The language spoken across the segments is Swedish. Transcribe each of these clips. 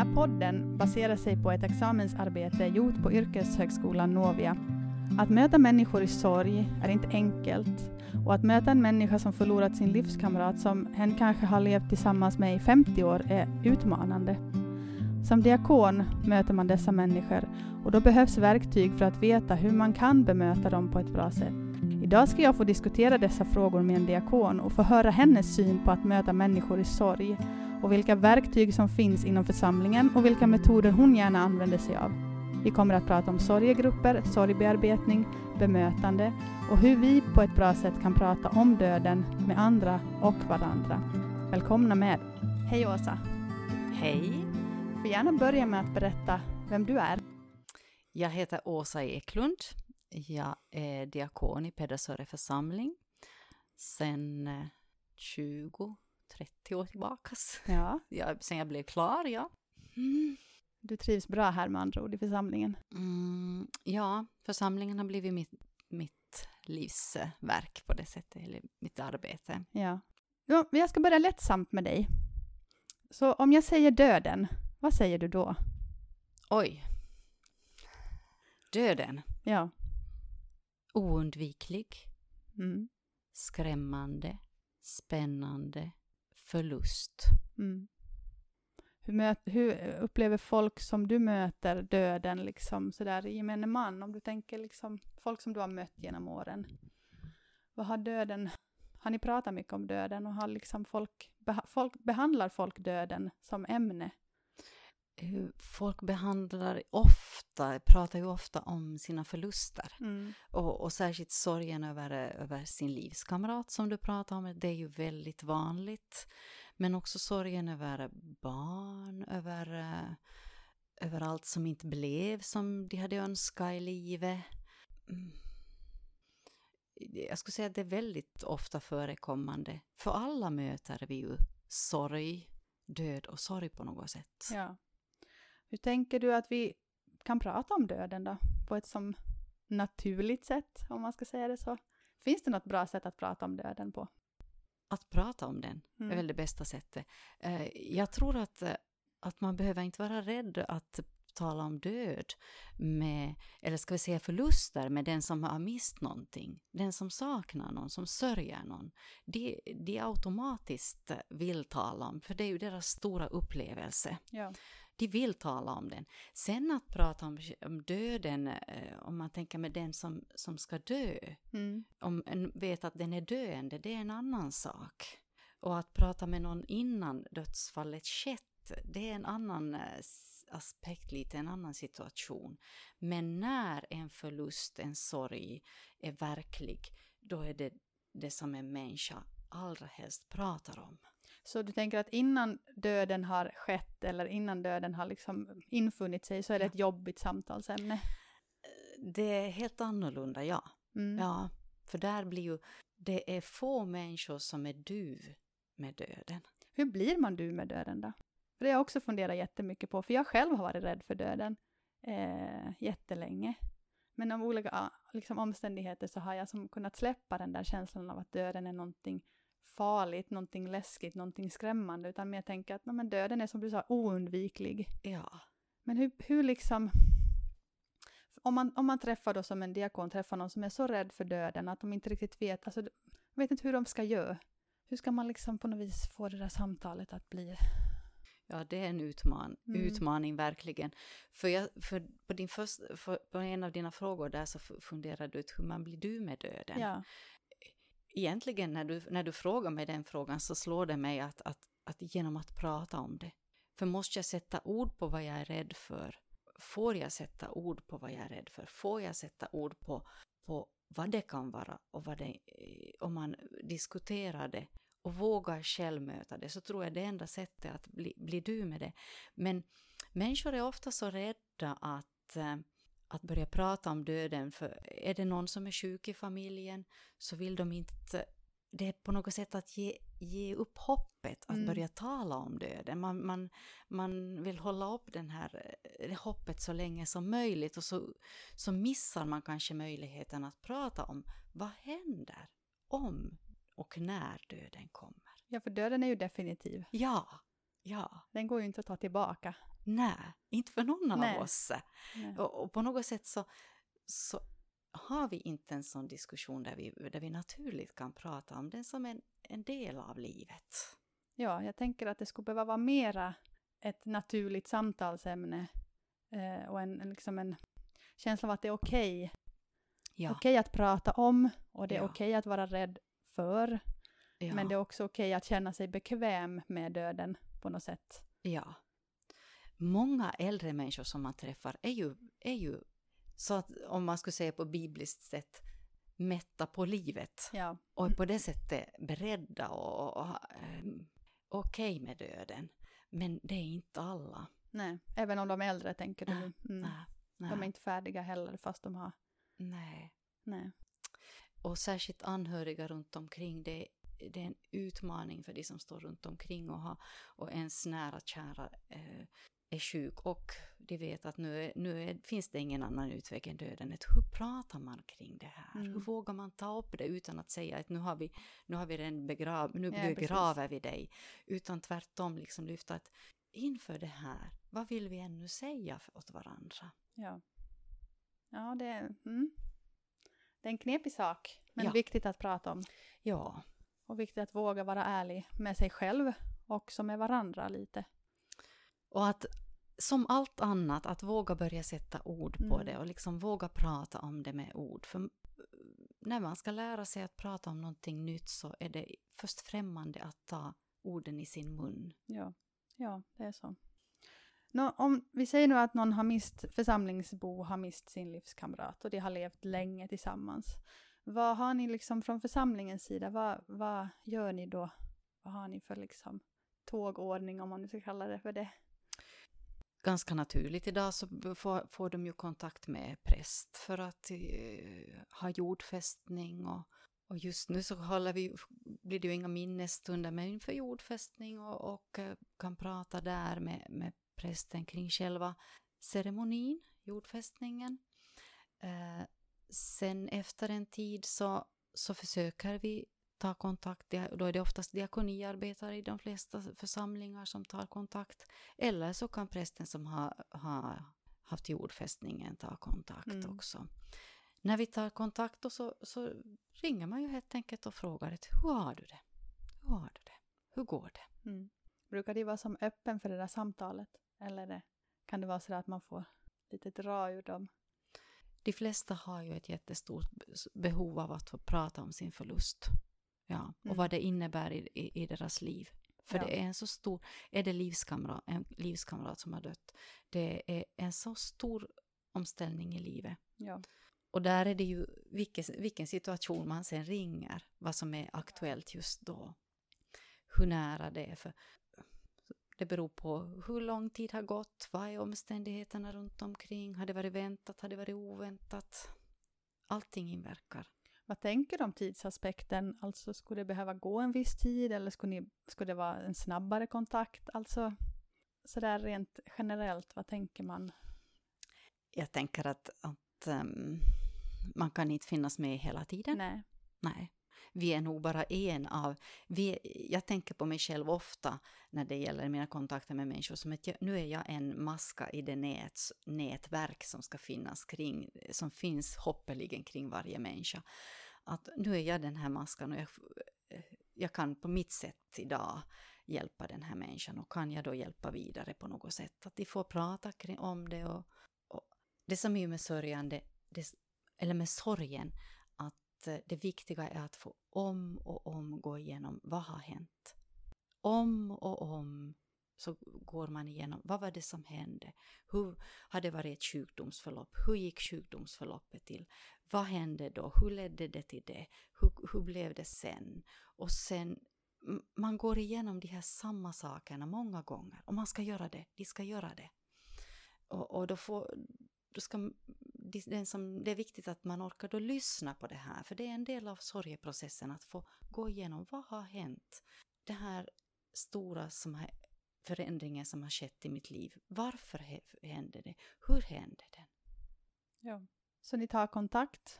här podden baserar sig på ett examensarbete gjort på yrkeshögskolan Novia. Att möta människor i sorg är inte enkelt och att möta en människa som förlorat sin livskamrat som hen kanske har levt tillsammans med i 50 år är utmanande. Som diakon möter man dessa människor och då behövs verktyg för att veta hur man kan bemöta dem på ett bra sätt. Idag ska jag få diskutera dessa frågor med en diakon och få höra hennes syn på att möta människor i sorg och vilka verktyg som finns inom församlingen och vilka metoder hon gärna använder sig av. Vi kommer att prata om sorgegrupper, sorgbearbetning, bemötande och hur vi på ett bra sätt kan prata om döden med andra och varandra. Välkomna med! Hej Åsa! Hej! Du får gärna börja med att berätta vem du är. Jag heter Åsa Eklund. Jag är diakon i Pedersöre församling sen 20 30 år tillbaka. Ja. Ja, sen jag blev klar, ja. Mm. Du trivs bra här med andra ord i församlingen? Mm, ja, församlingen har blivit mitt, mitt livsverk på det sättet, eller mitt arbete. Ja. ja. Jag ska börja lättsamt med dig. Så om jag säger döden, vad säger du då? Oj. Döden. Ja. Oundviklig. Mm. Skrämmande. Spännande förlust. Mm. Hur, möt, hur, upplever folk som du möter döden, liksom sådär i gemene man? Om du tänker liksom folk som du har mött genom åren. Vad har döden, har ni pratat mycket om döden och har liksom folk, beha, folk behandlar folk döden som ämne? Folk behandlar ofta, pratar ju ofta om sina förluster. Mm. Och, och särskilt sorgen över, över sin livskamrat som du pratar om, det är ju väldigt vanligt. Men också sorgen över barn, över, över allt som inte blev som de hade önskat i livet. Mm. Jag skulle säga att det är väldigt ofta förekommande. För alla möter vi ju sorg, död och sorg på något sätt. Ja. Hur tänker du att vi kan prata om döden då? På ett som naturligt sätt, om man ska säga det så. Finns det något bra sätt att prata om döden på? Att prata om den Mm. är väl det bästa sättet. Eh, Jag tror att, eh, att man behöver inte vara rädd att tala om död med, eller ska vi säga förluster med den som har mist någonting. Den som saknar någon, som sörjer någon. De, de automatiskt vill tala om, för det är ju deras stora upplevelse. Ja. De vill tala om den. Sen att prata om, om döden, eh, om man tänker med den som, som ska dö, Mm. om en vet att den är döende, det är en annan sak. Och att prata med någon innan dödsfallet skett, det är en annan eh, aspekt, lite en annan situation. Men när en förlust, en sorg är verklig, då är det det som en människa allra helst pratar om. Så du tänker att innan döden har skett eller innan döden har liksom infunnit sig så är det ett jobbigt samtalsämne? Det är helt annorlunda, ja. Mm. Ja, för där blir ju, det är få människor som är du med döden. Hur blir man du med döden då? För det har jag också funderat jättemycket på, för jag själv har varit rädd för döden eh, jättelänge. Men av olika liksom, omständigheter så har jag som kunnat släppa den där känslan av att döden är någonting farligt, någonting läskigt, någonting skrämmande, utan mer tänka att "Nej, men döden är som du sa oundviklig. Ja. Men hur, hur liksom... Om man, om man träffar då som en diakon, träffar någon som är så rädd för döden att de inte riktigt vet, alltså vet inte hur de ska göra. Hur ska man liksom på något vis få det där samtalet att bli... Ja, det är en utman Mm. utmaning verkligen. För, jag, för, på, din först, för på en av dina frågor där så f- funderar du ut hur man blir du med döden. Ja. Egentligen när du, när du frågar mig den frågan så slår det mig att, att, att genom att prata om det. För måste jag sätta ord på vad jag är rädd för? Får jag sätta ord på vad jag är rädd för? Får jag sätta ord på, på vad det kan vara och vad det, eh, om man diskuterar det och vågar själv möta det så tror jag det enda sättet att bli, bli du med det. Men människor är ofta så rädda att, eh, att börja prata om döden för är det någon som är sjuk i familjen så vill de inte det är på något sätt att ge, ge upp hoppet, att Mm. börja tala om döden. Man, man, man vill hålla upp den här, eh, det hoppet så länge som möjligt och så, så missar man kanske möjligheten att prata om vad händer om och när döden kommer. ja, för döden är ju definitiv. Ja, Ja. Den går ju inte att ta tillbaka. Nej, inte för någon Nej. av oss. Och, och på något sätt så, så har vi inte en sån diskussion där vi, där vi naturligt kan prata om den som en, en del av livet. Ja, jag tänker att det skulle behöva vara mera ett naturligt samtalsämne eh, och en, en, liksom en känsla av att det är okej. Ja, Okej att prata om och det är Ja. okej att vara rädd för. ja, Men det är också okej att känna sig bekväm med döden på något sätt. ja. Många äldre människor som man träffar är ju, är ju så att om man skulle säga på bibliskt sätt mätta på livet Ja, och på det sättet beredda och, och um, okej med döden. Men det är inte alla. nej. Även om de är äldre tänker du Nej, nu. Mm. Nej, nej, De är inte färdiga heller fast de har... nej. Nej. Och särskilt anhöriga runt omkring, det, det är en utmaning för de som står runt omkring och, har, och ens nära kära eh, är sjuk och de vet att nu, är, nu är, finns det ingen annan utväg än döden. Hur pratar man kring det här? Mm. Hur vågar man ta upp det utan att säga att nu har vi, nu har vi den begrav, nu Ja, precis. begraver vi dig. Utan tvärtom liksom lyfta att inför det här, vad vill vi ännu säga åt varandra? Ja. Ja, det är... Mm. Det är en knepig sak, men Ja. viktigt att prata om. Ja, Och viktigt att våga vara ärlig med sig själv och också med varandra lite. Och att som allt annat, att våga börja sätta ord på Mm. det och liksom våga prata om det med ord. För mm, när man ska lära sig att prata om någonting nytt så är det först främmande att ta orden i sin mun. Ja, ja det är så. Nå, om vi säger nu att någon har mist, församlingsbo har mist sin livskamrat och de har levt länge tillsammans. Vad har ni liksom från församlingens sida, vad, vad gör ni då? Vad har ni för liksom tågordning om man nu ska kalla det för det? Ganska naturligt idag så får, får de ju kontakt med präst för att eh, ha jordfästning och, och just nu så håller vi, blir det ju inga minnesstunder men inför jordfästning och, och eh, kan prata där med, med prästen kring själva ceremonin, jordfästningen. Eh, sen efter en tid så, så försöker vi ta kontakt, då är det oftast diakoniarbetare i de flesta församlingar som tar kontakt. Eller så kan prästen som har, har haft jordfästningen ta kontakt Mm. också. När vi tar kontakt då så, så ringer man ju helt enkelt och frågar ett, hur har du det? Hur har du det? Hur går det? Mm. Brukar de vara som öppen för det där samtalet? Eller det, kan det vara så att man får lite dra ur dem? De flesta har ju ett jättestort be- behov av att få prata om sin förlust. Ja, och Mm. vad det innebär i, i, i deras liv. För Ja. det är en så stor, är det livskamrat, en livskamrat som har dött, det är en så stor omställning i livet. Ja. Och där är det ju vilken, vilken situation man sen ringer, vad som är aktuellt just då. Hur nära det är. För det beror på hur lång tid har gått, vad är omständigheterna runt omkring, har det varit väntat, har det varit oväntat? Allting inverkar. Vad tänker du om tidsaspekten? Alltså skulle det behöva gå en viss tid eller skulle, ni, skulle det vara en snabbare kontakt? Alltså sådär rent generellt, vad tänker man? Jag tänker att, att ehm, man kan inte finnas med hela tiden. Nej. Nej. Vi är nog bara en av... Vi, jag tänker på mig själv ofta när det gäller mina kontakter med människor som att jag, nu är jag en maska i det nät, nätverk som ska finnas kring, som finns hoppeligen kring varje människa. Att nu är jag den här maskan och jag, jag kan på mitt sätt idag hjälpa den här människan och kan jag då hjälpa vidare på något sätt. Att de får prata kring, om det och, och det som är med sörjande, det, eller med sorgen, att eh, det viktiga är att få om och om gå igenom vad har hänt. Om och om så går man igenom vad var det som hände? Hur har det varit ett sjukdomsförlopp? Hur gick sjukdomsförloppet till? Vad hände då? Hur ledde det till det? Hur, hur blev det sen? Och sen man går igenom de här samma sakerna många gånger och man ska göra det, de ska göra det. Och, och då, får, då ska de- den som, det är viktigt att man orkar då lyssna på det här, för det är en del av sorgeprocessen att få gå igenom vad har hänt? Det här stora som har, förändringen som har skett i mitt liv, varför hände det? Hur hände den? Ja. Så ni tar kontakt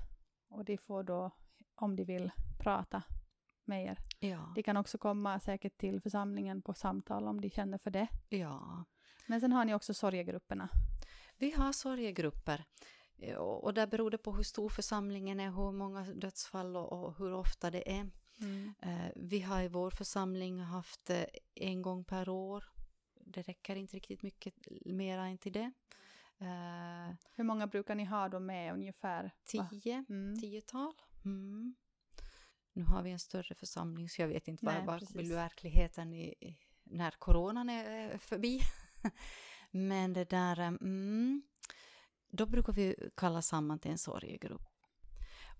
och de får då, om de vill, prata med er. Ja. De kan också komma säkert till församlingen på samtal om de känner för det. ja. Men sen har ni också sorgegrupperna. Vi har sorgegrupper. Eh, Och där beror det på hur stor församlingen är, hur många dödsfall och, hur ofta det är. Eh, Vi har i vår församling haft eh, en gång per år. Det räcker inte riktigt mycket mera än till det. Hur många brukar ni ha då med ungefär? Tio, Mm. tiotal. Mm. Nu har vi en större församling så jag vet inte vad, Nej, precis. blir verkligheten i, när coronan är förbi. Men det där, eh, mm, då brukar vi kalla samman till en sorgegrupp.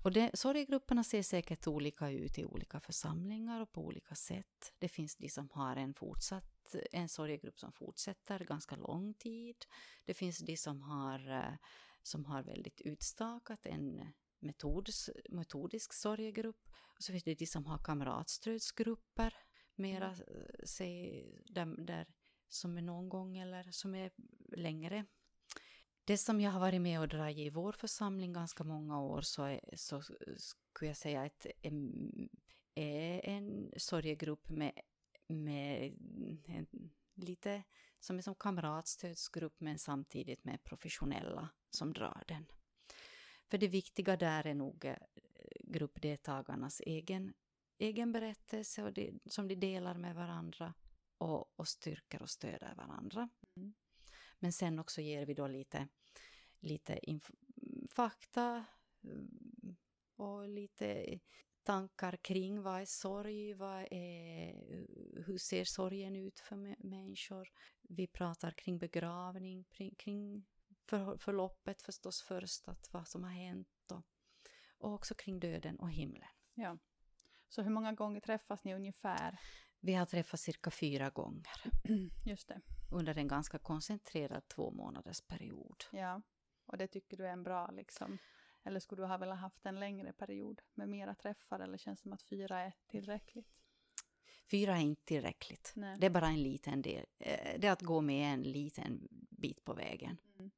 Och det, sorgegrupperna ser säkert olika ut i olika församlingar och på olika sätt. Det finns de som har en fortsatt, en sorgegrupp som fortsätter ganska lång tid. Det finns de som har, eh, som har väldigt utstakat en metods, metodisk sorgegrupp. Och så finns det de som har kamratstödsgrupper, mera eh, säg, där, där som är någon gång eller som är längre. Det som jag har varit med och dragit i vår församling ganska många år så, är, så skulle jag säga att är en sorgegrupp med, med en, lite som är som kamratstödsgrupp men samtidigt med professionella som drar den. För det viktiga där är nog eh, gruppdeltagarnas egen, egen berättelse och det, som de delar med varandra och, och styrker och stöder varandra. Mm. Men sen också ger vi då lite, lite fakta mm, och lite tankar kring vad är sorg, vad är, hur ser sorgen ut för mä- människor. Vi pratar kring begravning, kring för, förloppet förstås först, att vad som har hänt och, och också kring döden och himlen. Ja. Så hur många gånger träffas ni ungefär? Vi har träffats cirka fyra gånger Just det. under en ganska koncentrerad två månaders period. Ja. Och det tycker du är en bra liksom? Eller skulle du ha velat haft en längre period med mera träffar eller känns det som att fyra är tillräckligt? Fyra är inte tillräckligt. Nej. Det är bara en liten del. Eh, Det är att gå med en liten bit på vägen. Mm.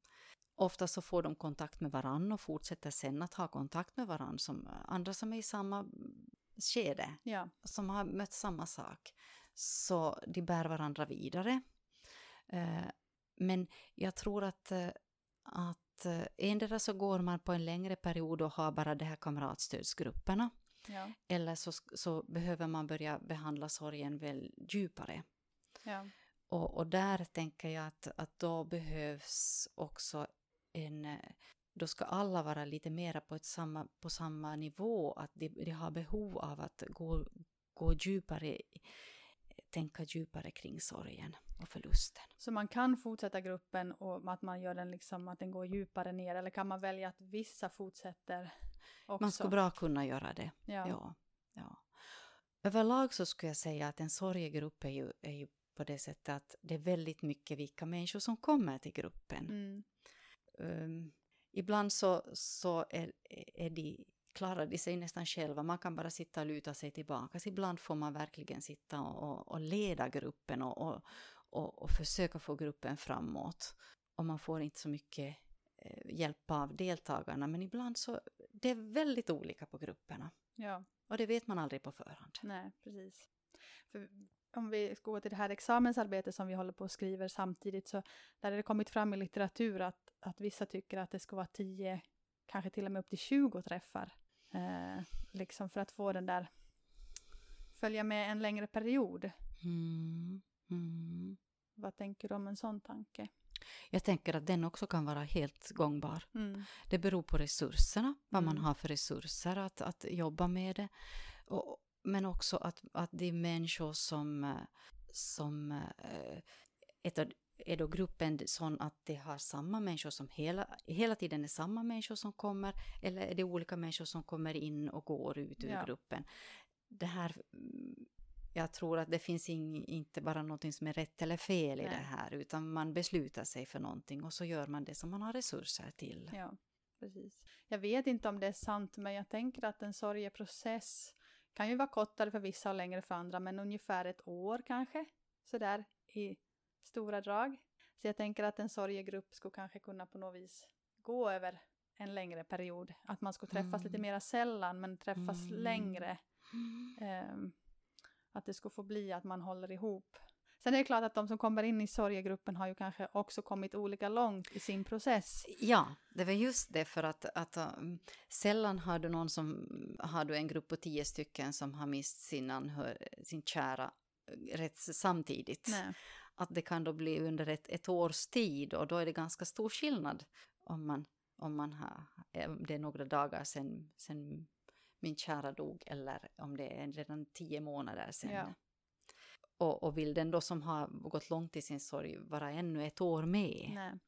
Ofta så får de kontakt med varann och fortsätter sen att ha kontakt med varann som andra som är i samma skede, Ja. som har mött samma sak. Så de bär varandra vidare. Eh, Men jag tror att, eh, att eh, endera så går man på en längre period och har bara de här kamratstödsgrupperna. Ja. Eller så, så behöver man börja behandla sorgen väl djupare. Ja. Och, och där tänker jag att, att då behövs också en... Då ska alla vara lite mera på, ett samma, på samma nivå, att de, de har behov av att gå, gå djupare, tänka djupare kring sorgen och förlusten. Så man kan fortsätta gruppen och att man gör den liksom att den går djupare ner eller kan man välja att vissa fortsätter också? Man skulle bra kunna göra det. Ja. Ja, ja. Överlag så skulle jag säga att en sorgegrupp är ju, är ju på det sättet att det är väldigt mycket vilka människor som kommer till gruppen. Mm. Um, ibland så, så är, är de, klarar de sig nästan själva, man kan bara sitta och luta sig tillbaka. Så ibland får man verkligen sitta och, och, leda gruppen och, och, och, och försöka få gruppen framåt. Och man får inte så mycket eh, hjälp av deltagarna, men ibland så det är väldigt olika på grupperna. Ja. Och det vet man aldrig på förhand. Nej, precis. För om vi ska gå till det här examensarbetet som vi håller på och skriver samtidigt så där har det kommit fram i litteratur att, att vissa tycker att det ska vara 10, kanske till och med upp till 20 träffar. Eh, liksom för att få den där, följa med en längre period. Mm, mm. Vad tänker du om en sån tanke? Jag tänker att den också kan vara helt gångbar. Mm. Det beror på resurserna, vad man Mm. har för resurser att, att jobba med det. Och, men också att, att det är människor som, eh, som eh, ett av- är då gruppen sån att det har samma människor som hela, hela tiden är samma människor som kommer eller är det olika människor som kommer in och går ut ur Ja. gruppen. Det här, mm, jag tror att det finns ing, inte bara någonting som är rätt eller fel i Nej. det här utan man beslutar sig för någonting och så gör man det som man har resurser till. Ja, precis. Jag vet inte om det är sant, men jag tänker att en sorgeprocess kan ju vara kortare för vissa och längre för andra, men ungefär ett år kanske, sådär i stora drag. Så jag tänker att en sorgegrupp skulle kanske kunna på något vis gå över en längre period. Att man skulle träffas Mm. lite mer sällan, men träffas Mm. längre Eh, att det ska få bli att man håller ihop. Sen är det klart att de som kommer in i sorgegruppen har ju kanske också kommit olika långt i sin process. Ja, det var just det för att, att um, sällan har du någon som, har du en grupp på tio stycken som har mist sin, anhör, sin kära eh, rätt samtidigt. Nej. Att det kan då bli under ett, ett års tid och då är det ganska stor skillnad om man, om man har, eh, om det är några dagar sedan min kära dog eller om det är redan tio månader sedan. Ja. Och, och vill den då som har gått långt i sin sorg vara ännu ett år med, Nej.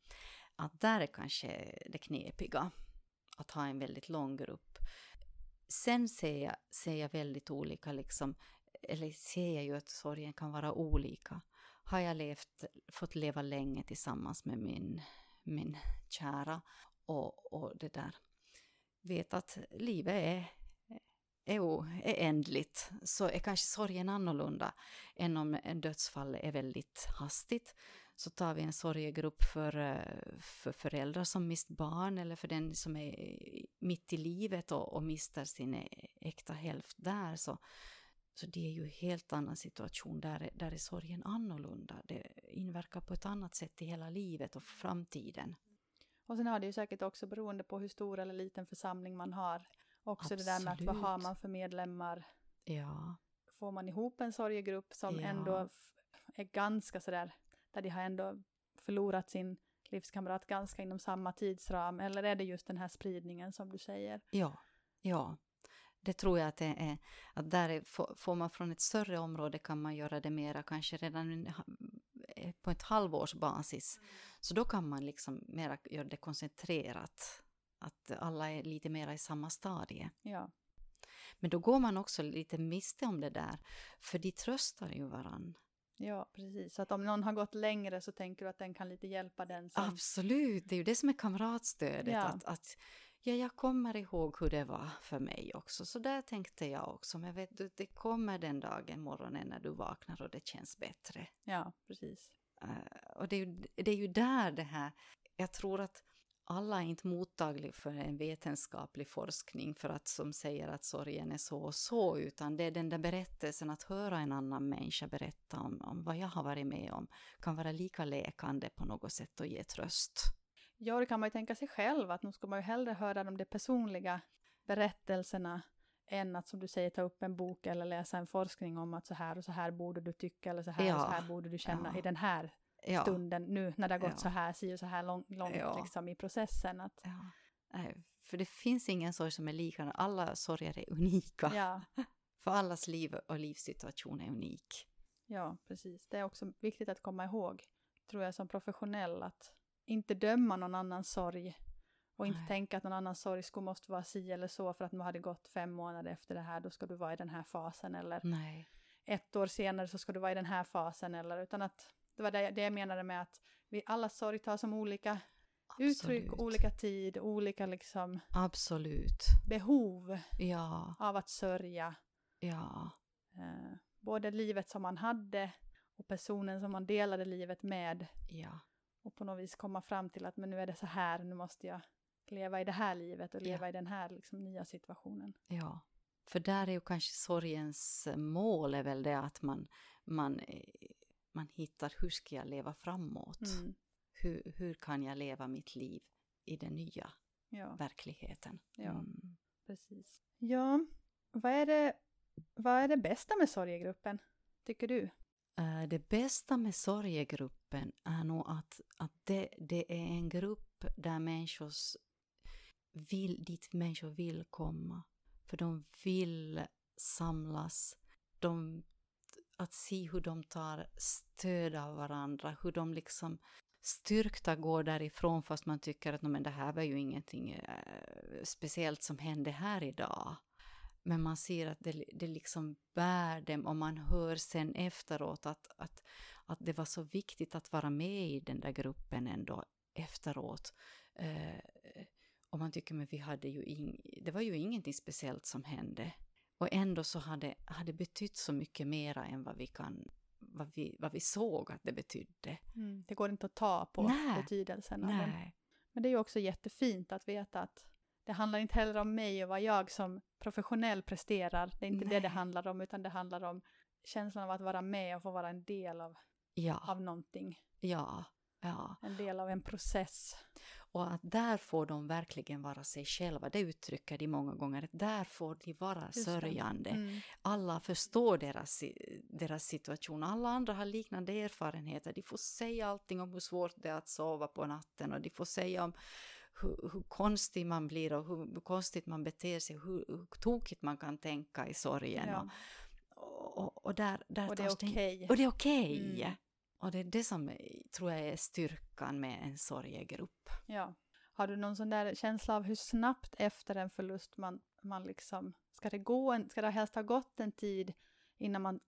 att där är kanske det knepiga. Att ha en väldigt lång grupp. Sen ser jag, ser jag väldigt olika, liksom, eller ser jag ju att sorgen kan vara olika. Har jag levt, fått leva länge tillsammans med min, min kära och, och det där, vet att livet är är, är ändligt så är e kanske sorgen annorlunda än om en dödsfall är väldigt hastigt. Så tar vi en sorgegrupp för, eh, för föräldrar som mist barn eller för den som är mitt i livet och, och mister sin äkta hälft där. Så, så det är ju en helt annan situation. Där, där är sorgen annorlunda. Det inverkar på ett annat sätt i hela livet och framtiden. Och sen har det ju säkert också beroende på hur stor eller liten församling man har. Också det där med att vad Absolut. har man för medlemmar? Ja, Får man ihop en sorgegrupp som Ja. ändå är ganska sådär, där de har ändå förlorat sin livskamrat ganska inom samma tidsram? Eller är det just den här spridningen som du säger? ja, ja. Det tror jag att det är, att där är, får- man från ett större område kan man göra det mera kanske redan på ett halvårs basis. Så då kan man liksom mera göra det koncentrerat. Att alla är lite mera i samma stadie. Ja, Men då går man också lite miste om det där, för de tröstar ju varann. ja precis. Så att om någon har gått längre så tänker du att den kan lite hjälpa den som... Absolut, det är ju det som är kamratstödet. Ja. Att, att, ja, jag kommer ihåg hur det var för mig också. Så där tänkte jag också. Men vet du, det kommer den dagen, morgonen, när du vaknar och det känns bättre. Ja, precis. Eh, och det är, ju, det är ju där det här, jag tror att alla är inte mottagliga för en vetenskaplig forskning för att som säger att sorgen är så och så, utan det är den där berättelsen att höra en annan människa berätta om, om vad jag har varit med om kan vara lika läkande på något sätt och ge tröst. Ja, det kan man ju tänka sig själv, att nu ska man ju hellre höra de, de personliga berättelserna än att som du säger ta upp en bok eller läsa en forskning om att så här och så här borde du tycka eller så här och så Ja, här borde du känna ja. i den här Ja, stunden nu när det har gått Ja. så här, si och så här lång, långt Ja. liksom i processen. Att. Nej, För det finns ingen sorg som är lika, alla sorger är unika. För allas liv och livssituation är unik. ja, precis. Det är också viktigt att komma ihåg, tror jag som professionell, att inte döma någon annans sorg och inte Nej. tänka att någon annans sorg skulle måste vara si eller så för att nu har det gått fem månader efter det här, då ska du vara i den här fasen eller Nej. ett år senare så ska du vara i den här fasen eller utan att det var det, det jag menade med att vi alla sorg tar som olika uttryck, Absolut. olika tid, olika liksom Absolut. behov Ja, av att sörja. ja, Eh, både livet som man hade och personen som man delade livet med ja. och på något vis komma fram till att men nu är det så här, nu måste jag leva i det här livet och Ja. leva i den här liksom, nya situationen. Ja, för där är ju kanske sorgens mål är väl det att man, man, eh, man hittar hur ska jag leva framåt? Mm. Hur, hur kan jag leva mitt liv i den nya Ja, verkligheten? Ja. Mm. precis. Ja, vad är, det, vad är det bästa med sorgegruppen, tycker du? Eh, Det bästa med sorgegruppen är nog att, att det, det är en grupp där människor vill, dit människor vill komma. För de vill samlas. De, att se hur de tar stöd av varandra, hur de liksom styrkta går därifrån fast man tycker att men det här var ju ingenting eh, speciellt som hände här idag. Men man ser att det, det liksom bär dem och man hör sen efteråt att, att, att det var så viktigt att vara med i den där gruppen ändå efteråt. Eh, och man tycker men vi hade ju ing, det var ju ingenting speciellt som hände. Och ändå så hade det betytt så mycket mera än vad vi kan vad vi, vad vi såg att det betydde. Mm. Det går inte att ta på Nej. betydelsen av den. Nej. Men det är ju också jättefint att veta att det handlar inte heller om mig och vad jag som professionell presterar. Det är inte Nej. det det handlar om, utan det handlar om känslan av att vara med och få vara en del av, Ja, av någonting. ja, ja. En del av en process. Och att där får de verkligen vara sig själva. Det uttrycker de många gånger. Där får de vara Just sörjande. Mm. Alla förstår deras, deras situation. Alla andra har liknande erfarenheter. De får säga allting om hur svårt det är att sova på natten och de får säga om hur, hur konstig man blir och hur, hur konstigt man beter sig, hur, hur tokigt man kan tänka i sorgen. Ja. Och, och, och där, där Och det är okej. Och det är okej. Mm. Och det är det som eh, tror jag är styrkan med en sorgegrupp. Ja. Har du någon sån där känsla av hur snabbt efter en förlust man, man liksom, ska det gå en, ska det helst ha gått en tid innan man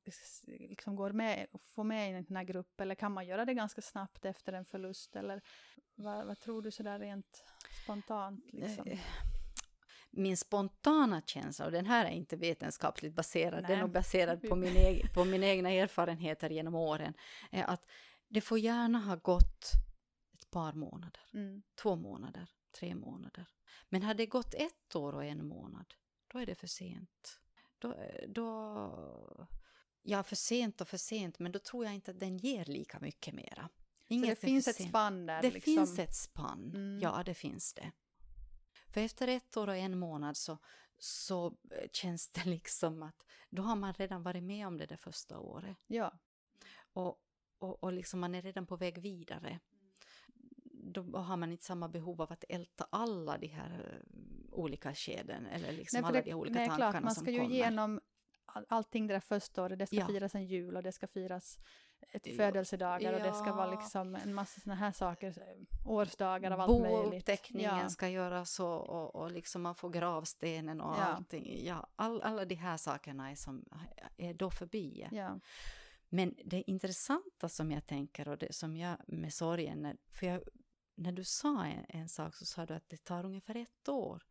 liksom går med och får med i en sån här grupp eller kan man göra det ganska snabbt efter en förlust eller vad, vad tror du sådär rent spontant liksom? Min spontana känsla, och den här är inte vetenskapligt baserad, den är Nej. baserad på, min egen, på mina egna erfarenheter genom åren, är att det får gärna ha gått ett par månader, Mm. två månader, tre månader. Men hade det gått ett år och en månad, då är det för sent. Då, då, ja, för sent och för sent, men då tror jag inte att den ger lika mycket mera. Så Inget det är för finns ett spann där Det liksom. finns ett spann, Mm. ja det finns det. För efter ett år och en månad så, så eh, känns det liksom att då har man redan varit med om det där första året. Ja, Och, och, och liksom man är redan på väg vidare. Då har man inte samma behov av att älta alla de här eh, olika skeden eller liksom Nej, alla det- de olika nej, tankarna klart, man som ska ju kommer. igenom all, allting det där första året. Det ska Ja. firas en jul och det ska firas ett Ja. födelsedagar och det ska vara Ja. liksom en massa såna här saker, årsdagar av allt möjligt. Bouppteckningen Ja. ska göras och, och, och liksom man får gravstenen och Ja. allting. Ja, all, alla de här sakerna är, som, är då förbi. Ja. Men det intressanta som jag tänker och det som jag med sorgen, för jag, när du sa en, en sak så sa du att det tar ungefär ett år.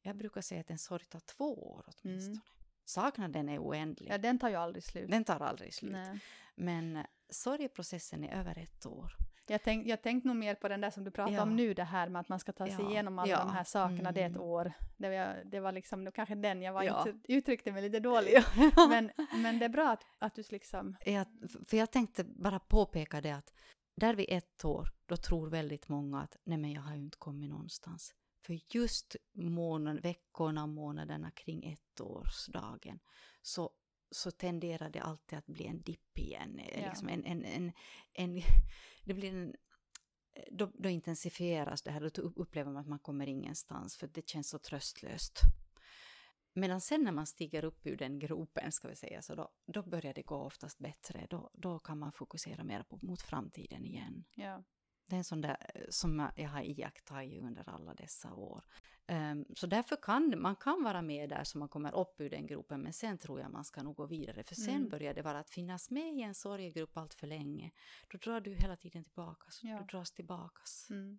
Jag brukar säga att en sorg tar två år åtminstone. Mm. Saknaden är oändlig. ja, den tar ju aldrig slut. Den tar aldrig slut. Nej. Men sorgeprocessen är över ett år. Jag tänkte jag tänk nog mer på den där som du pratar Ja. om nu, det här med att man ska ta sig Ja. igenom alla Ja. de här sakerna, det är ett Mm. år. Det var, det var liksom det var kanske den, jag var Ja. inte, uttryckte mig lite dåligt. men, men det är bra att, att du liksom, Jag, för jag tänkte bara påpeka det att där vid ett år, då tror väldigt många att nej men jag har ju inte kommit någonstans. För just månad, veckorna och månaderna kring ettårsdagen så, så tenderar det alltid att bli en dipp igen. eh, Ja. Liksom en, en, en, en, det blir en, då, då intensifieras det här, då upplever man att man kommer ingenstans för det känns så tröstlöst. Medan sen när man stiger upp ur den gropen, ska vi säga, så då, då börjar det gå oftast bättre. Då, då kan man fokusera mer på, mot framtiden igen. ja. Det är en sån där eh, som jag har iakttagit under alla dessa år. Ehm, så därför kan man kan vara med där så man kommer upp ur den gropen, men sen tror jag man ska nog gå vidare. För sen Mm. börjar det vara att finnas med i en sorgegrupp allt för länge. Då drar du hela tiden tillbaka, Ja. du dras tillbakas. Mm.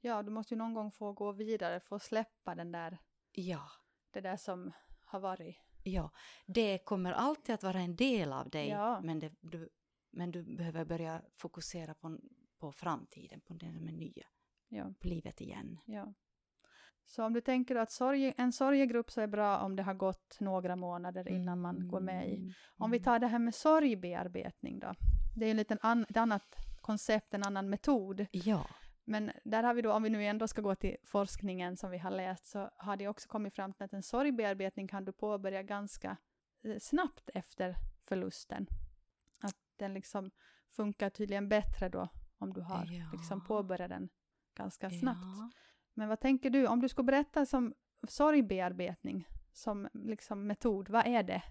Ja, du måste ju någon gång få gå vidare, få släppa den där, Ja. det där som har varit. Ja, det kommer alltid att vara en del av dig, Ja. men, det, du, men du behöver börja fokusera på, på framtiden, på det som är nya, Ja, på livet igen. ja. Så om du tänker att sorg, en sorgegrupp så är bra om det har gått några månader innan man går med i. Mm. Om vi tar det här med sorgbearbetning då. Det är ju en liten an, ett annat koncept, en annan metod. Ja, Men där har vi då, om vi nu ändå ska gå till forskningen som vi har läst, så har det också kommit fram till att en sorgbearbetning kan du påbörja ganska eh, snabbt efter förlusten. Att den liksom funkar tydligen bättre då om du har Ja. liksom påbörjat den ganska snabbt. Ja. Men vad tänker du, om du skulle berätta som sorgbearbetning som liksom metod, vad är det?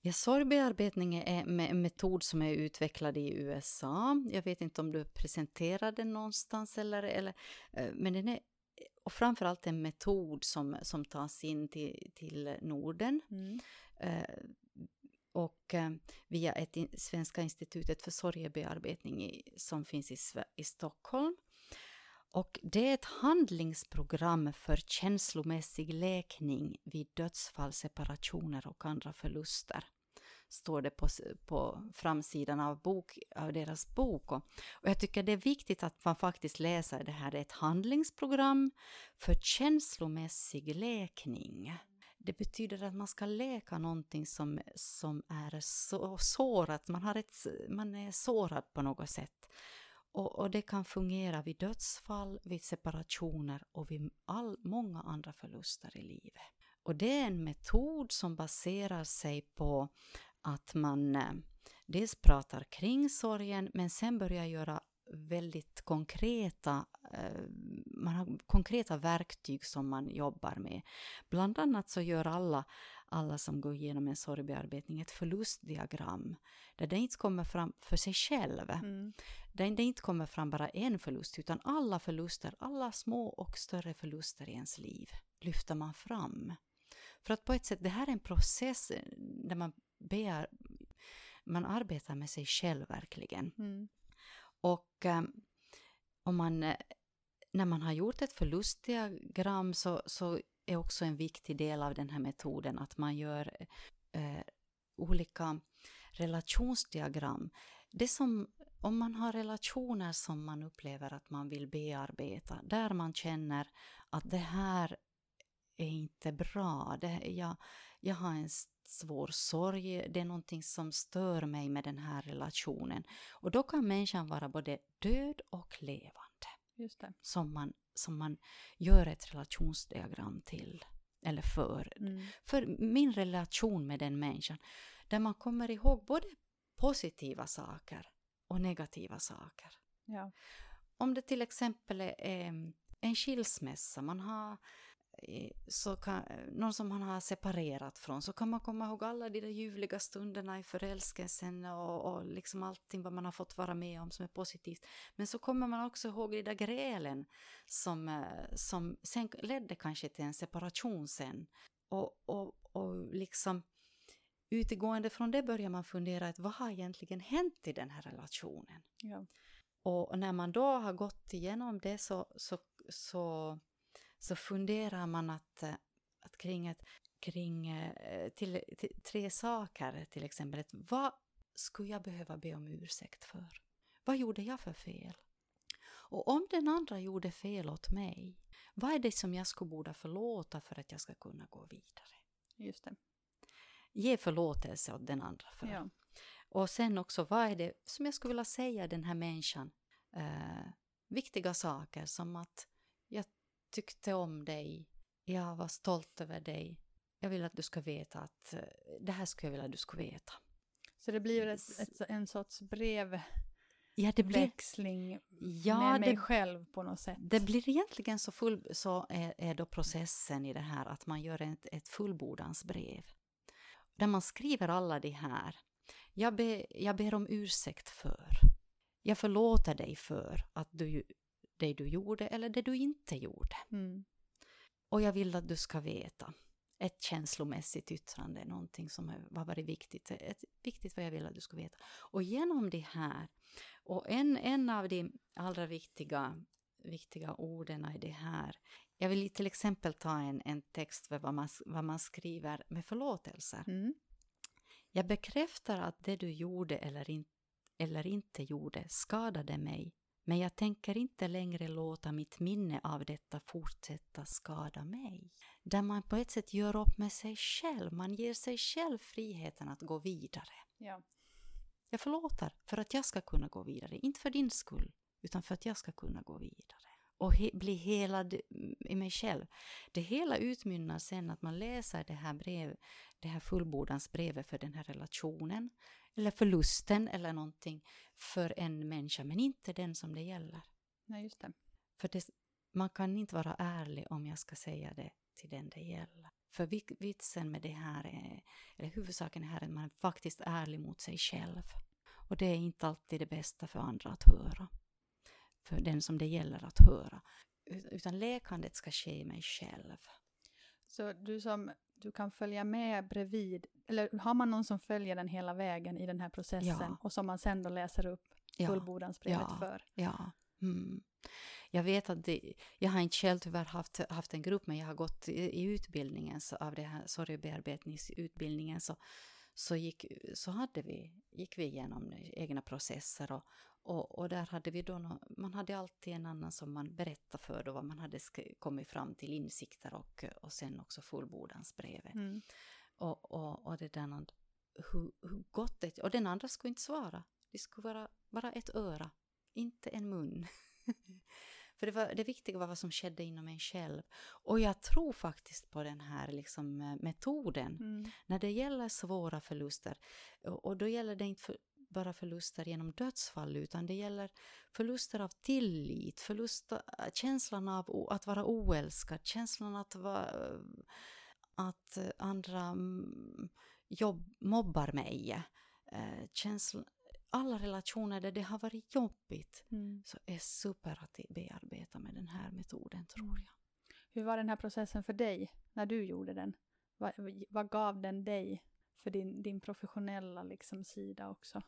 Ja, sorgbearbetning är en metod som är utvecklad i USA. Jag vet inte om du presenterar den någonstans eller, eller eh, men den är och framförallt en metod som, som tas in till, till Norden eh, och eh, via ett in, Svenska institutet för sorgebearbetning i, som finns i, i Stockholm. Och det är ett handlingsprogram för känslomässig läkning vid dödsfall, separationer och andra förluster står det på, på framsidan av, bok, av deras bok. Och, och jag tycker det är viktigt att man faktiskt läser det här. Det är ett handlingsprogram för känslomässig läkning. Det betyder att man ska läka någonting som, som är så, sårat, man, har ett, man är sårad på något sätt. Och, och, det kan fungera vid dödsfall, vid separationer och vid all, många andra förluster i livet. Och det är en metod som baserar sig på att man eh, dels pratar kring sorgen men sen börjar göra väldigt konkreta, eh, man har konkreta verktyg som man jobbar med. Bland annat så gör alla, alla som går igenom en sorgbearbetning ett förlustdiagram där det inte kommer fram för sig själv. Mm. Där det inte kommer fram bara en förlust utan alla förluster, alla små och större förluster i ens liv lyfter man fram. För att på ett sätt, det här är en process eh, där man, bear, man arbetar med sig själv verkligen. Mm. Och eh, om man, eh, när man har gjort ett förlustdiagram så, så är också en viktig del av den här metoden att man gör eh, olika relationsdiagram. Det som, om man har relationer som man upplever att man vill bearbeta, där man känner att det här är inte bra. Det, jag, jag har en svår sorg, det är någonting som stör mig med den här relationen. Och då kan människan vara både död och levande. Just det. Som, man, som man gör ett relationsdiagram till, eller för. Mm. För min relation med den människan, där man kommer ihåg både positiva saker och negativa saker. Ja. Om det till exempel är en skilsmässa, man har så kan, någon som man har separerat från så kan man komma ihåg alla de där ljuvliga stunderna i förälskelsen och, och liksom allting vad man har fått vara med om som är positivt. Men så kommer man också ihåg de där grälen som, eh, som sen ledde kanske till en separation sen. Och, och, och liksom utegående från det börjar man fundera att vad har egentligen hänt i den här relationen? Ja. Och när man då har gått igenom det så, så, så så funderar man att, eh, att kring, ett, kring eh, till, till, tre saker till exempel. Ett, vad skulle jag behöva be om ursäkt för? Vad gjorde jag för fel? Och om den andra gjorde fel åt mig, vad är det som jag skulle borde förlåta för att jag ska kunna gå vidare? Just det. Ge förlåtelse åt den andra för. Ja. Och sen också, vad är det som jag skulle vilja säga den här människan? Eh, viktiga saker som att tyckte om dig, jag var stolt över dig. Jag vill att du ska veta att eh, det här skulle jag vilja att du ska veta. Så det blir ett, ett, en sorts brev ja, det blir, växling ja, med mig det, själv på något sätt. Det blir egentligen så, full, så är, är då processen i det här att man gör ett, ett fullbordansbrev. Där man skriver alla de här. Jag, be, jag ber om ursäkt för. Jag förlåter dig för att du det du gjorde eller det du inte gjorde. Mm. Och jag vill att du ska veta ett känslomässigt yttrande, någonting som har varit viktigt, ett, viktigt vad jag vill att du ska veta. Och genom det här, och en, en av de allra viktiga, viktiga orden i det här, jag vill till exempel ta en, en text för vad man, vad man skriver med förlåtelser. Mm. Jag bekräftar att det du gjorde eller, in, eller inte gjorde skadade mig men jag tänker inte längre låta mitt minne av detta fortsätta skada mig. Där man på ett sätt gör upp med sig själv, man ger sig själv friheten att gå vidare. Ja. Jag förlåter för att jag ska kunna gå vidare, inte för din skull, utan för att jag ska kunna gå vidare och he bli helad i mig själv. Det hela utmynnar sen att man läser det här, brev, det här fullbordansbrevet för den här relationen eller förlusten eller någonting för en människa, men inte den som det gäller. Nej, just det. För det, man kan inte vara ärlig om jag ska säga det till den det gäller. För vitsen med det här, är, eller huvudsaken är att man är faktiskt ärlig mot sig själv. Och det är inte alltid det bästa för andra att höra för den som det gäller att höra. Utan läkandet ska ske i mig själv. Så du som du kan följa med bredvid, eller har man någon som följer den hela vägen i den här processen ja. och som man sen då läser upp fullbordansbrevet ja. för? Ja. Mm. Jag vet att det, jag har inte själv tyvärr haft, haft en grupp, men jag har gått i, i utbildningen så, av det här sorgebearbetningsutbildningen så, så, gick, så hade vi, gick vi igenom egna processer och, och, och där hade vi då, no, man hade alltid en annan som man berättade för då vad man hade kommit fram till insikter och, och sen också fullbordansbrevet. Mm. Och, och, och det där, hur, hur gott det Och den andra skulle inte svara. Det skulle vara bara ett öra, inte en mun. För det, var, det viktiga var vad som skedde inom en själv. Och jag tror faktiskt på den här liksom, eh, metoden mm. när det gäller svåra förluster. Och, och då gäller det inte för, bara förluster genom dödsfall utan det gäller förluster av tillit, förluster, känslan av att vara oälskad, känslan att, vara, att andra mm, jobb, mobbar mig. Eh, känslan, alla relationer där det har varit jobbigt mm. så är super att bearbeta med den här metoden tror mm. jag. Hur var den här processen för dig när du gjorde den? Vad, vad gav den dig för din, din professionella liksom, sida också?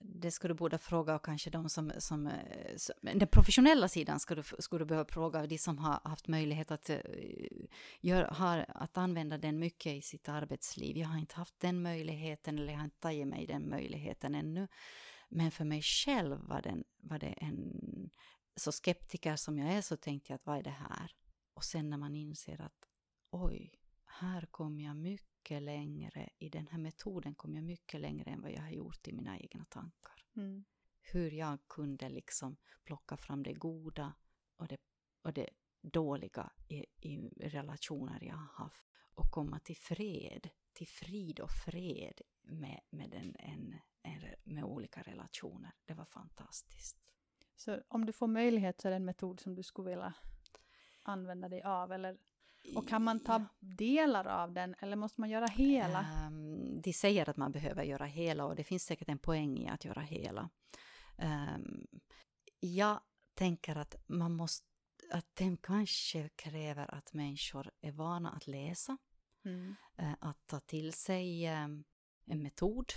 Det ska du borde fråga och kanske de som, som, eh, som den professionella sidan ska du, ska du behöva fråga de som har haft möjlighet att, eh, gör, har, att använda den mycket i sitt arbetsliv. Jag har inte haft den möjligheten eller jag har inte tagit mig den möjligheten ännu. Men för mig själv var, den, var det en, så skeptiker som jag är så tänkte jag att vad är det här? Och sen när man inser att oj, här kom jag mycket mycket längre, i den här metoden kom jag mycket längre än vad jag har gjort i mina egna tankar. Mm. Hur jag kunde liksom plocka fram det goda och det, och det dåliga i, i relationer jag har haft och komma till fred, till frid och fred med, med, en, en, en, med olika relationer. Det var fantastiskt. Så om du får möjlighet så är det en metod som du skulle vilja använda dig av eller och kan man ta delar av den eller måste man göra hela? Um, de säger att man behöver göra hela och det finns säkert en poäng i att göra hela. Um, jag tänker att man måste, att den kanske kräver att människor är vana att läsa, mm. uh, att ta till sig um, en metod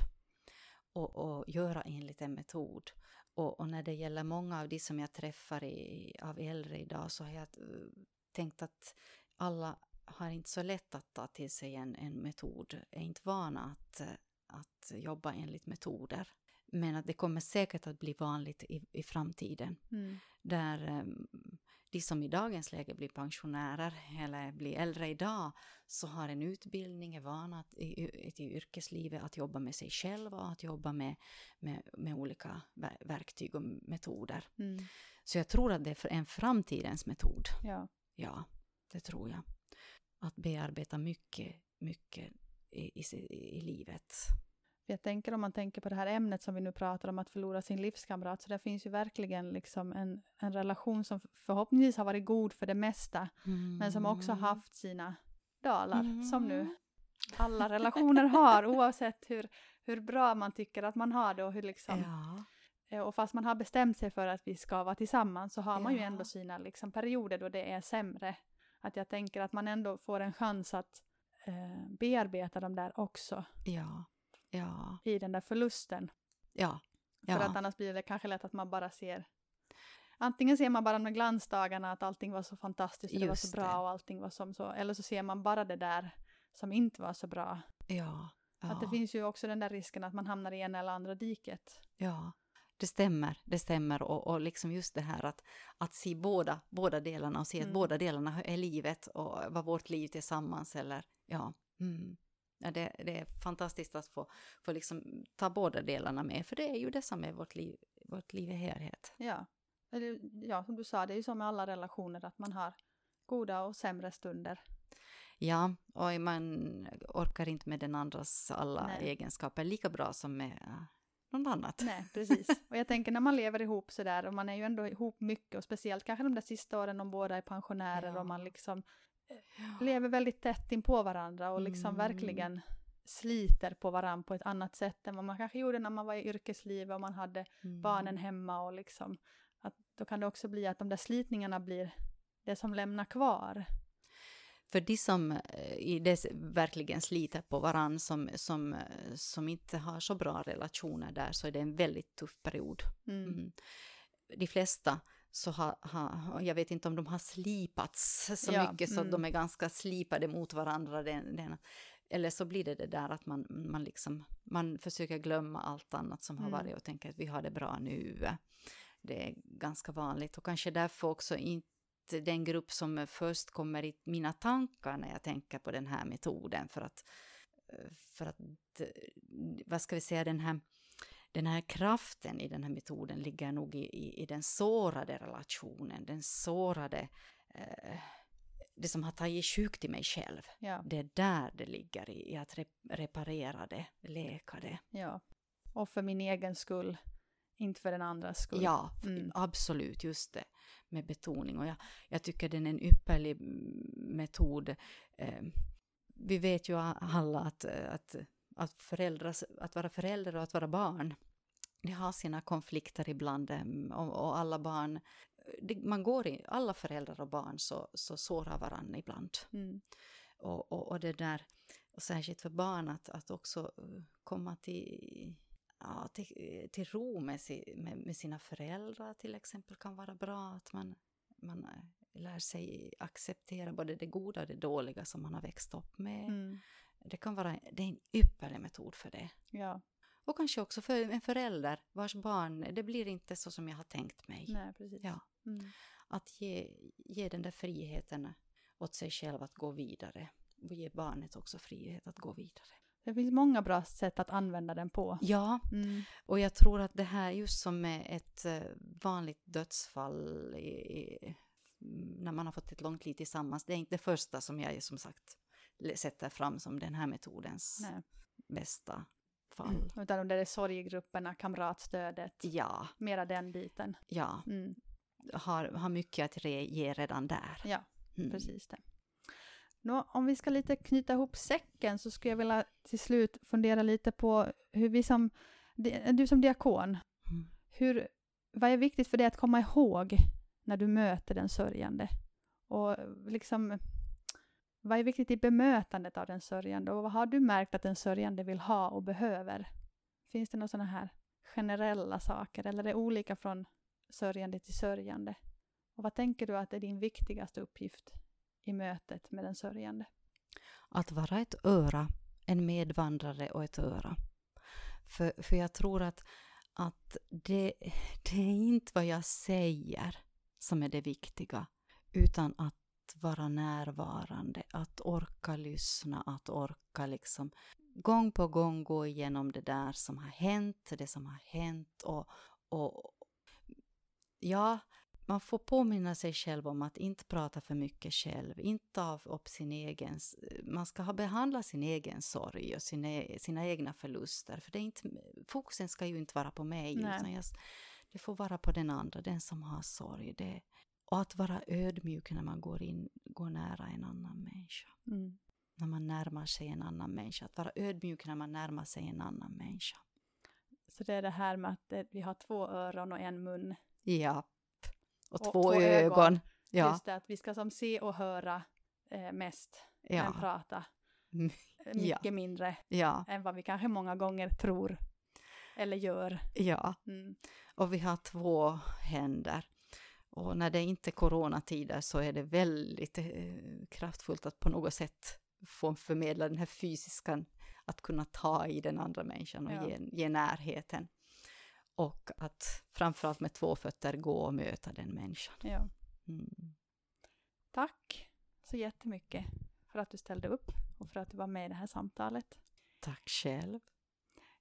och, och göra enligt en metod. Och, och, när det gäller många av de som jag träffar i, av äldre idag så har jag tänkt att alla har inte så lätt att ta till sig en, en metod, är inte vana att, att jobba enligt metoder. Men att det kommer säkert att bli vanligt i, i framtiden. Mm. Där um, de som i dagens läge blir pensionärer eller blir äldre idag så har en utbildning, är vana att, i, i yrkeslivet att jobba med sig själva och att jobba med, med, med olika verktyg och metoder. Mm. Så jag tror att det är en framtidens metod. Ja. ja det tror jag. Att bearbeta mycket, mycket i, i, i livet. Jag tänker om man tänker på det här ämnet som vi nu pratar om, att förlora sin livskamrat, så det finns ju verkligen liksom en, en relation som förhoppningsvis har varit god för det mesta, mm. men som också haft sina dalar, mm. som nu alla relationer har, oavsett hur, hur bra man tycker att man har det och hur liksom ja. Eh, och fast man har bestämt sig för att vi ska vara tillsammans så har man ja. ju ändå sina liksom, perioder då det är sämre. Att jag tänker att man ändå får en chans att eh, bearbeta dem där också. Ja. Ja. I den där förlusten. Ja. ja. För att annars blir det kanske lätt att man bara ser Antingen ser man bara de glansdagarna att allting var så fantastiskt och det var så bra det. och allting var som så, eller så ser man bara det där som inte var så bra. Ja, ja. Att det finns ju också den där risken att man hamnar i ena eller andra diket. Ja, det stämmer, det stämmer och, och liksom just det här att, att se båda, båda delarna och se mm. att båda delarna är livet och vad vårt liv tillsammans eller ja. Mm. ja det, det, är fantastiskt att få, få liksom ta båda delarna med för det är ju det som är vårt liv, vårt liv i helhet. Ja. Eller, ja, som du sa, det är ju som med alla relationer att man har goda och sämre stunder. Ja, och man orkar inte med den andras alla Nej. egenskaper lika bra som med något annat. Nej, precis. Och jag tänker när man lever ihop sådär och man är ju ändå ihop mycket och speciellt kanske de där sista åren om båda är pensionärer ja. och man liksom ja. Eh, lever väldigt tätt in på varandra och liksom mm. verkligen sliter på varandra på ett annat sätt än vad man kanske gjorde när man var i yrkeslivet och man hade mm. barnen hemma och liksom att då kan det också bli att de där slitningarna blir det som lämnar kvar. För de som eh, det verkligen sliter på varann, som, som, eh, som inte har så bra relationer där, så är det en väldigt tuff period. Mm. Mm. De flesta så har, har, jag vet inte om de har slipats så ja, mycket så mm. de är ganska slipade mot varandra. Den, den, eller så blir det det där att man, man, liksom, man försöker glömma allt annat som har Mm. varit och tänker att vi har det bra nu. Det är ganska vanligt och kanske därför också inte den grupp som först kommer i mina tankar när jag tänker på den här metoden för att, för att vad ska vi säga, den här den här kraften i den här metoden ligger nog i, i, i den sårade relationen, den sårade, eh, det som har tagit sjukt i mig själv. Ja. Det är där det ligger i, i att re, reparera det, läka det. ja. Och för min egen skull, inte för den andras skull. Ja, Mm. absolut, just det, med betoning. Och jag, jag tycker den är en ypperlig metod. Eh, vi vet ju alla att, eh, att, att, föräldrar, att vara förälder och att vara barn, det har sina konflikter ibland em, och, och alla barn, det, man går i, alla föräldrar och barn så, så sårar varandra ibland. Mm. Och, och, och det där, och särskilt för barn att, att också eh, komma till, ja, till, till ro med, si, med, med sina föräldrar till exempel kan vara bra. Att man, man eh, lär sig acceptera både det goda och det dåliga som man har växt upp med. Mm. Det kan vara det är en ypperlig metod för det. Ja, Och kanske också för en förälder vars barn, det blir inte så som jag har tänkt mig. nej precis. Ja. Mm. Att ge, ge den där friheten åt sig själv att gå vidare. Och ge barnet också frihet att gå vidare. Det finns många bra sätt att använda den på. Ja, Mm. och jag tror att det här just som med ett eh, vanligt dödsfall i, i, när man har fått ett långt liv tillsammans, det är inte det första som jag som sagt sätter fram som den här metodens Nej. bästa fall. Utan om det är sorgegrupperna, kamratstödet, Ja, mera den biten. ja, Mm. har, har mycket att ge redan där. Ja, Mm. precis det. Nå, om vi ska lite knyta ihop säcken så skulle jag vilja till slut fundera lite på hur vi som, du som diakon, Mm. hur, vad är viktigt för dig att komma ihåg när du möter den sörjande? Och liksom, vad är viktigt i bemötandet av den sörjande och vad har du märkt att den sörjande vill ha och behöver? Finns det några sådana här generella saker eller är det olika från sörjande till sörjande? Och vad tänker du att är din viktigaste uppgift i mötet med den sörjande? Att vara ett öra, en medvandrare och ett öra. För, för jag tror att, att det, det är inte vad jag säger som är det viktiga, utan att vara närvarande, att orka lyssna, att orka liksom gång på gång gå igenom det där som har hänt, det som har hänt och, och ja, man får påminna sig själv om att inte prata för mycket själv, inte ta upp sin egen, man ska ha behandlat sin egen sorg och sina, sina egna förluster, för det är inte, fokusen ska ju inte vara på mig, Nej. utan jag, det får vara på den andra, den som har sorg. Det, och att vara ödmjuk när man går in, går nära en annan människa. Mm. När man närmar sig en annan människa. Att vara ödmjuk när man närmar sig en annan människa. Så det är det här med att eh, vi har två öron och en mun. Ja. Och, Och två, två ögon. ögon. Ja. Just det, att vi ska som se och höra eh, mest, Ja. prata Mm, eh, mycket mindre ja. än vad vi kanske många gånger tror eller gör. Ja. Mm. Och vi har två händer. Och när det inte är coronatider så är det väldigt eh, kraftfullt att på något sätt få förmedla den här fysiska, att kunna ta i den andra människan och Ja. ge, ge närheten. Och att framförallt med två fötter gå och möta den människan. Ja. Mm. Tack så jättemycket för att du ställde upp och för att du var med i det här samtalet. Tack själv.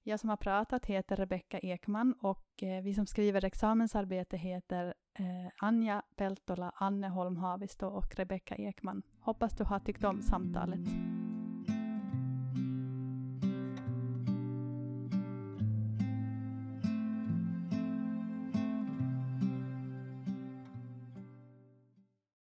Jag som har pratat heter Rebecka Ekman och eh, vi som skriver examensarbete heter eh, Anja Peltola, Anne Holm Havisto och Rebecka Ekman. Hoppas du har tyckt om samtalet.